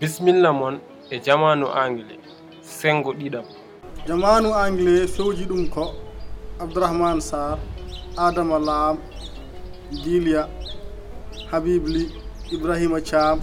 bisimilla mon e jamanu anglais. Sengo ɗiɗam. Jamanu anglais fewji ɗum ko abdourahmane sar adama lam guilia habibli ibrahima thiam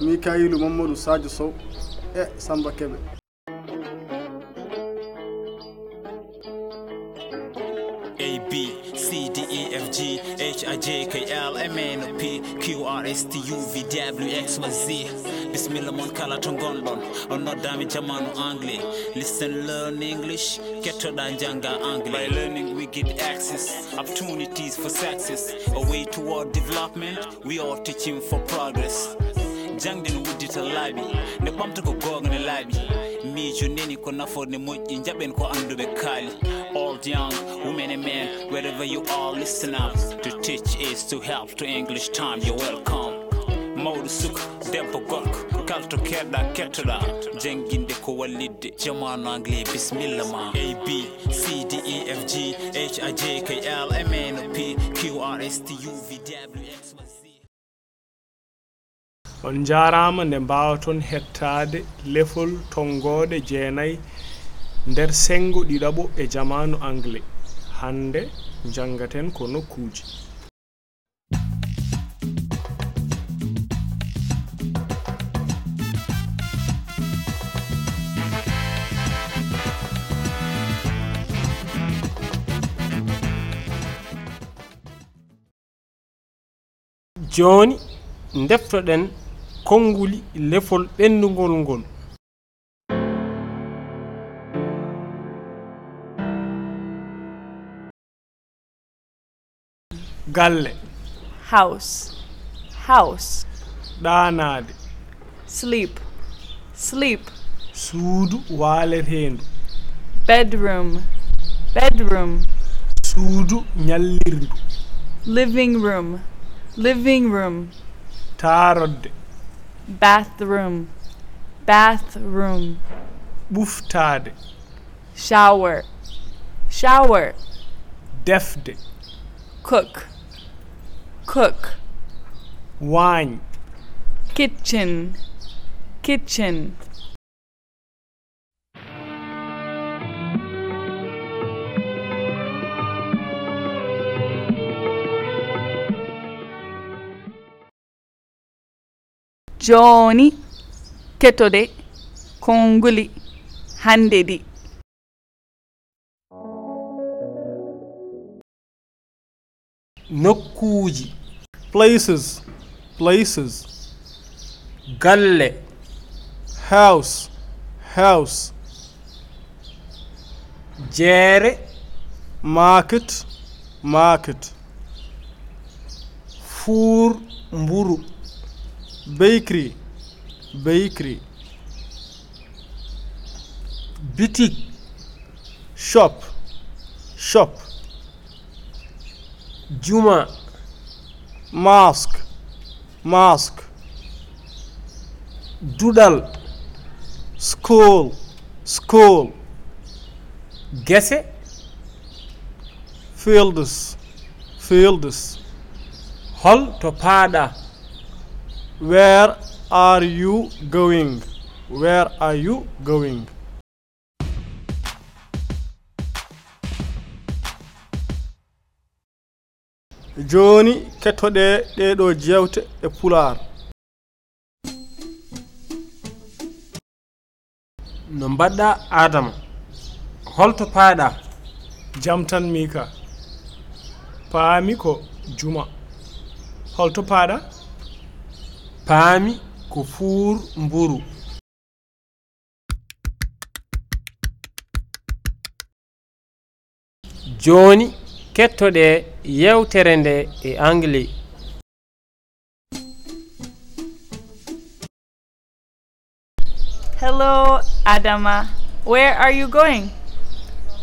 mikailu mamadou sadio sow e samba keɓe a b c d e f g h i j k l m n o p q r s t u v w x y z. Bisimilla moon kala to gonɗon on noddami jamanu anglais. Listen learn english. Kettoɗa jangga anglais. By learning we get access opportunities for success. A way toward development. We are teaching for progress. Jangde no wuddita laaɓi nde ɓamta ko gonga ne laaɓi miijo neni ko nafoore ne moƴƴi jaɓen ko anduɓe kaali. old, young, women and men, wherever you are, listen up. To teach is to help, to English time, you're welcome. mawɗo suka debbo gorko kalto keɗɗa kettoɗa jangguinde ko wallidde jamanu anglais bisimilla ma a b c d e f g h i j k l m n o p q r s t u v w x on jarama nde mbawaton hettade lefol tongoɗe jeenayyi nder sengo ɗiɗaɓo e jamanu anglais hande janngaten ko nokkuji joni deftoɗen konnguli lefol ɓendugol ngol. galle. House. House. Ɗanade sleep. Sleep. Suudu waaletendu bedroom. Bedroom. Suudu ñallirndu. Living room. Living room. Taarodde. Bathroom. Bathroom. Ɓuftaade shower. Shower. Defde. Cook. cook. Wine. Kitchen. Kitchen. Jooni ketode konnguli hande ɗi nokkuuji. places places. Galle. House house. Jeere. Market market. Fuur mburu. Bakery bakery. Bitik shop shop. Juma. mosque mosque duɗal. School. School. Gese. Fields fields hol to paaɗa. Where are you going? Where are you going? joni kettoɗe ɗeɗo jewte e pular. No mbaɗɗa adama holto paaɗa. Jam tan mika paami ko juma. Holto paaɗa? Paami ko fuur mburu. Joni kettoɗe yewtere nde e angli Hello, Adama. Where are you going?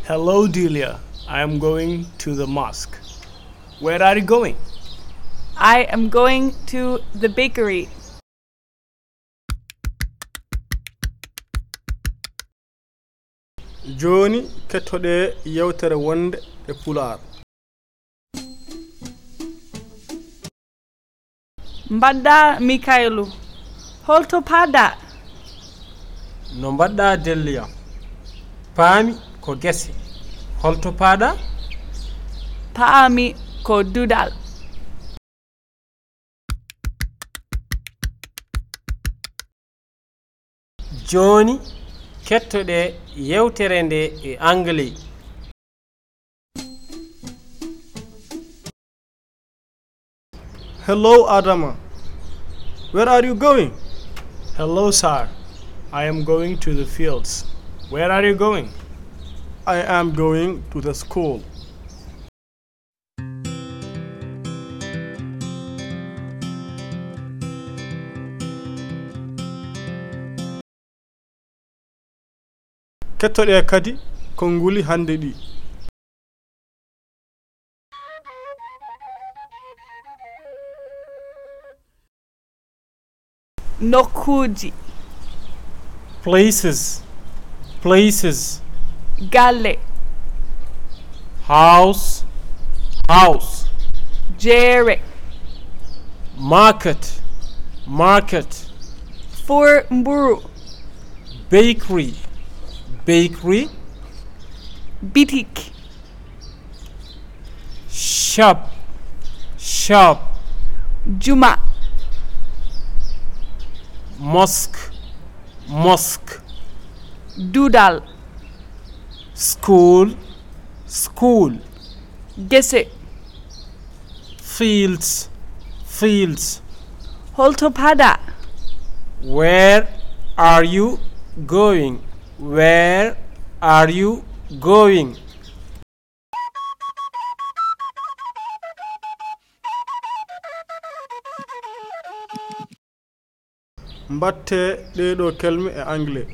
Hello, Delia. I am going to the mosque. Where are you going? I am going to the bakery. joni kettoɗe yewtere wonde e pulaar mbaɗɗa mikaelu holto paada. No mbaɗɗa delliyam paami ko gese. Holto paaɗa paami ko dudal. Jooni kettoɗe yewtere nde e anglais. Hello, Adama. Where are you going? Hello, sir. I am going to the fields. Where are you going? I am going to the school. kettoɗe kadi ko nguli hannde ɗi nokkuuji. Places. Places. Galle. House. House. Jeere. Market. Market. For mburu. Bakery. Bakery. Bitik. Shop. Shop. Juma. mosque mosque. Duudal. School school. Gese. Fields fields. Holto paada where are you going? Where are you going? mbatte ɗeɗo kelme e anglais.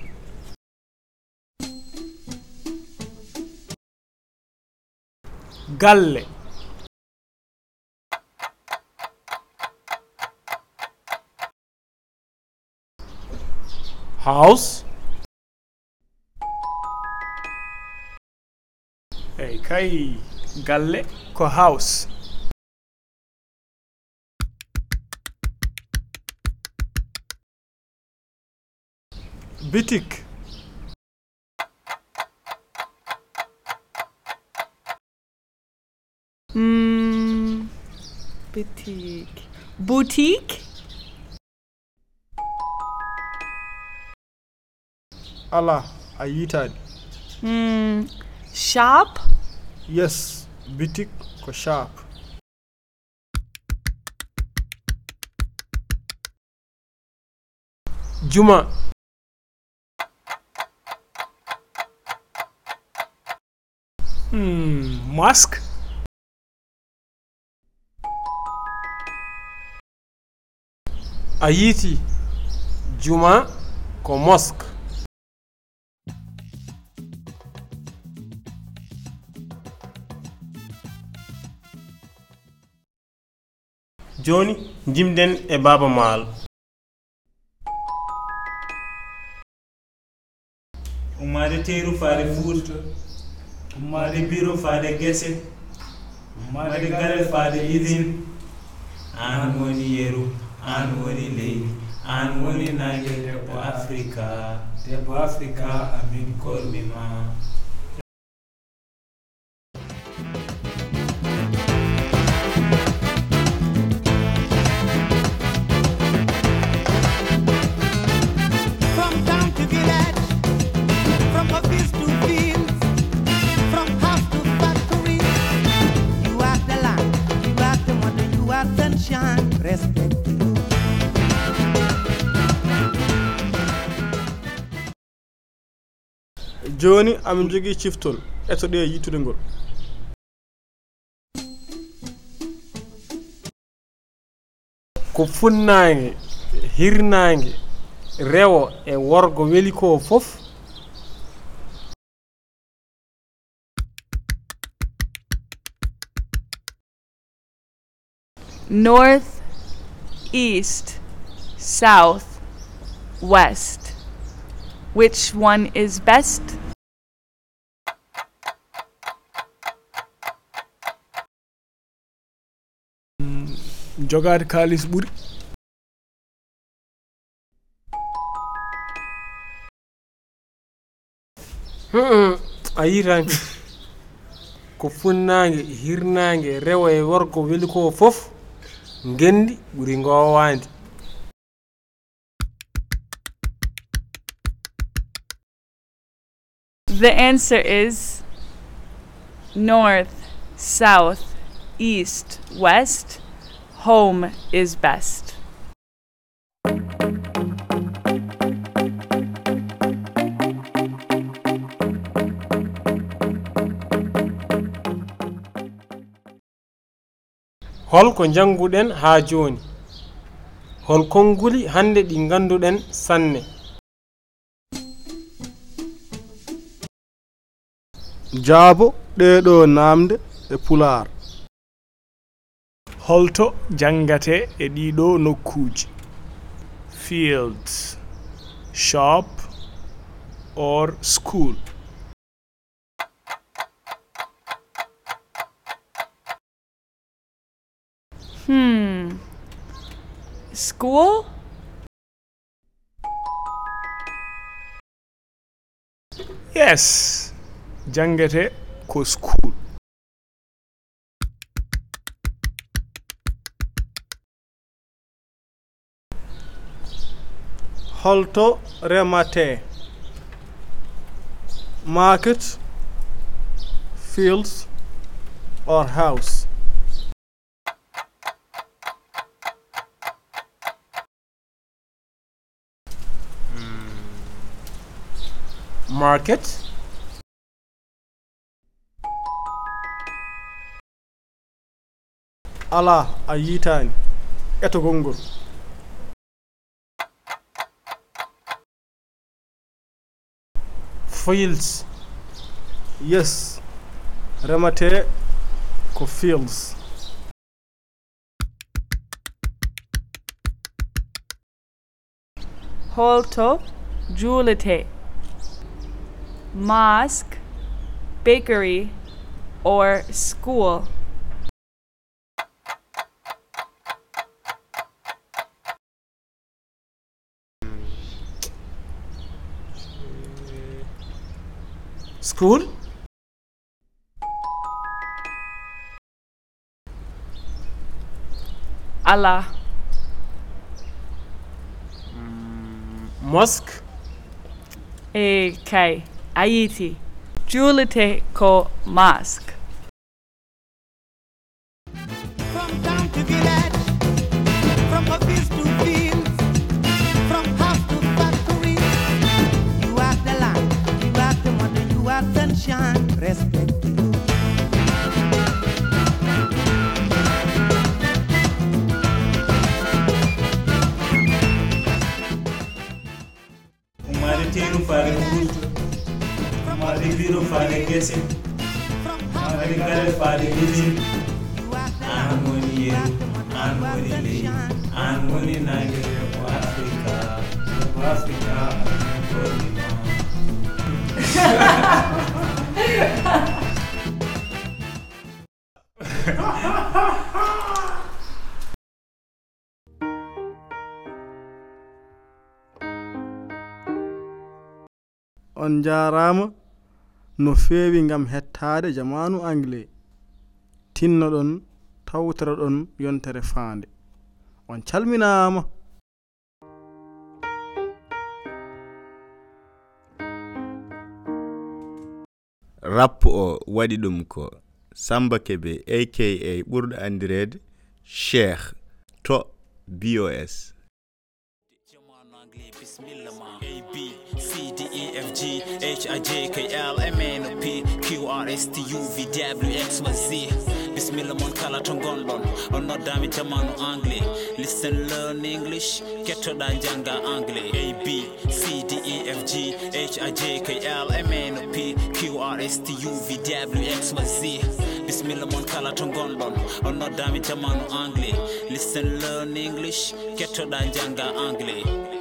Galle. House. Eyi kay galle ko house. bitik. Mm, bitik. Boutique? Ala a yitani mm, shop? Yes bitik ko shop. Juma. mosque a yiiti juma ko mosque joni jimden e baba maal. Ummade teeru faare fuurta ummade biro faade gese ummade gare faade idin. An woni yeru an woni leydi an woni nange debbo africa debbo africa amin kolmima joni amin jogui ciftol etoɗe yittude ngol. Ko funnague hirnague rewo e worgo weli ko fof? North east south west. Which one is best? jogade kalis ɓuuri hmm, a yitani ko funnague hirnague rewo e worgo weeli ko foof gendi ɓuuri gowadi The answer is north, south, east, west, home is best. holko janguɗen haa jooni. Hol konnguli hannde ɗi ngannduɗen sanne. Jaabo ɗeɗo naamde e pulaar. holto jangate e ɗiɗo nokkuji fields shop or school. Hmm. School? Yes jangate ko school. holto remate. Market fields or house. Hmm. Market. Ala a yitani etogol ngol fields. Yes. Remate ko fields. Holto juulete. Mosque bakery or school. school. Ala. Mm, mosque. Eh, e kay ayiti yiti. Ko mosque. gese. Waɗi galle faade gese. An woni yeru an woni ley an woni nage ko africa ko africa ɗoɗima on jarama no feewi ngam hettaade jamanu anglais tinnoɗon tawtoraɗon yontere faande. On calminaama. Rappo o waɗi ɗum ko samba keɓe aka ɓurɗo andirede cheikh to bos d e f g h i j k l m n o p q r s t u v w x y z. Bisimilla moon kala to gonɗon on noddami jamanu anglais. Listen learn english. Kettoɗa jangga anglais. A b c d e f g h i j k l m n o p q r s t u v w x y z. Bisimilla moon kala to gonɗon on noddami jamanu anglais. Listen learn english. Kettoɗa jangga anglais.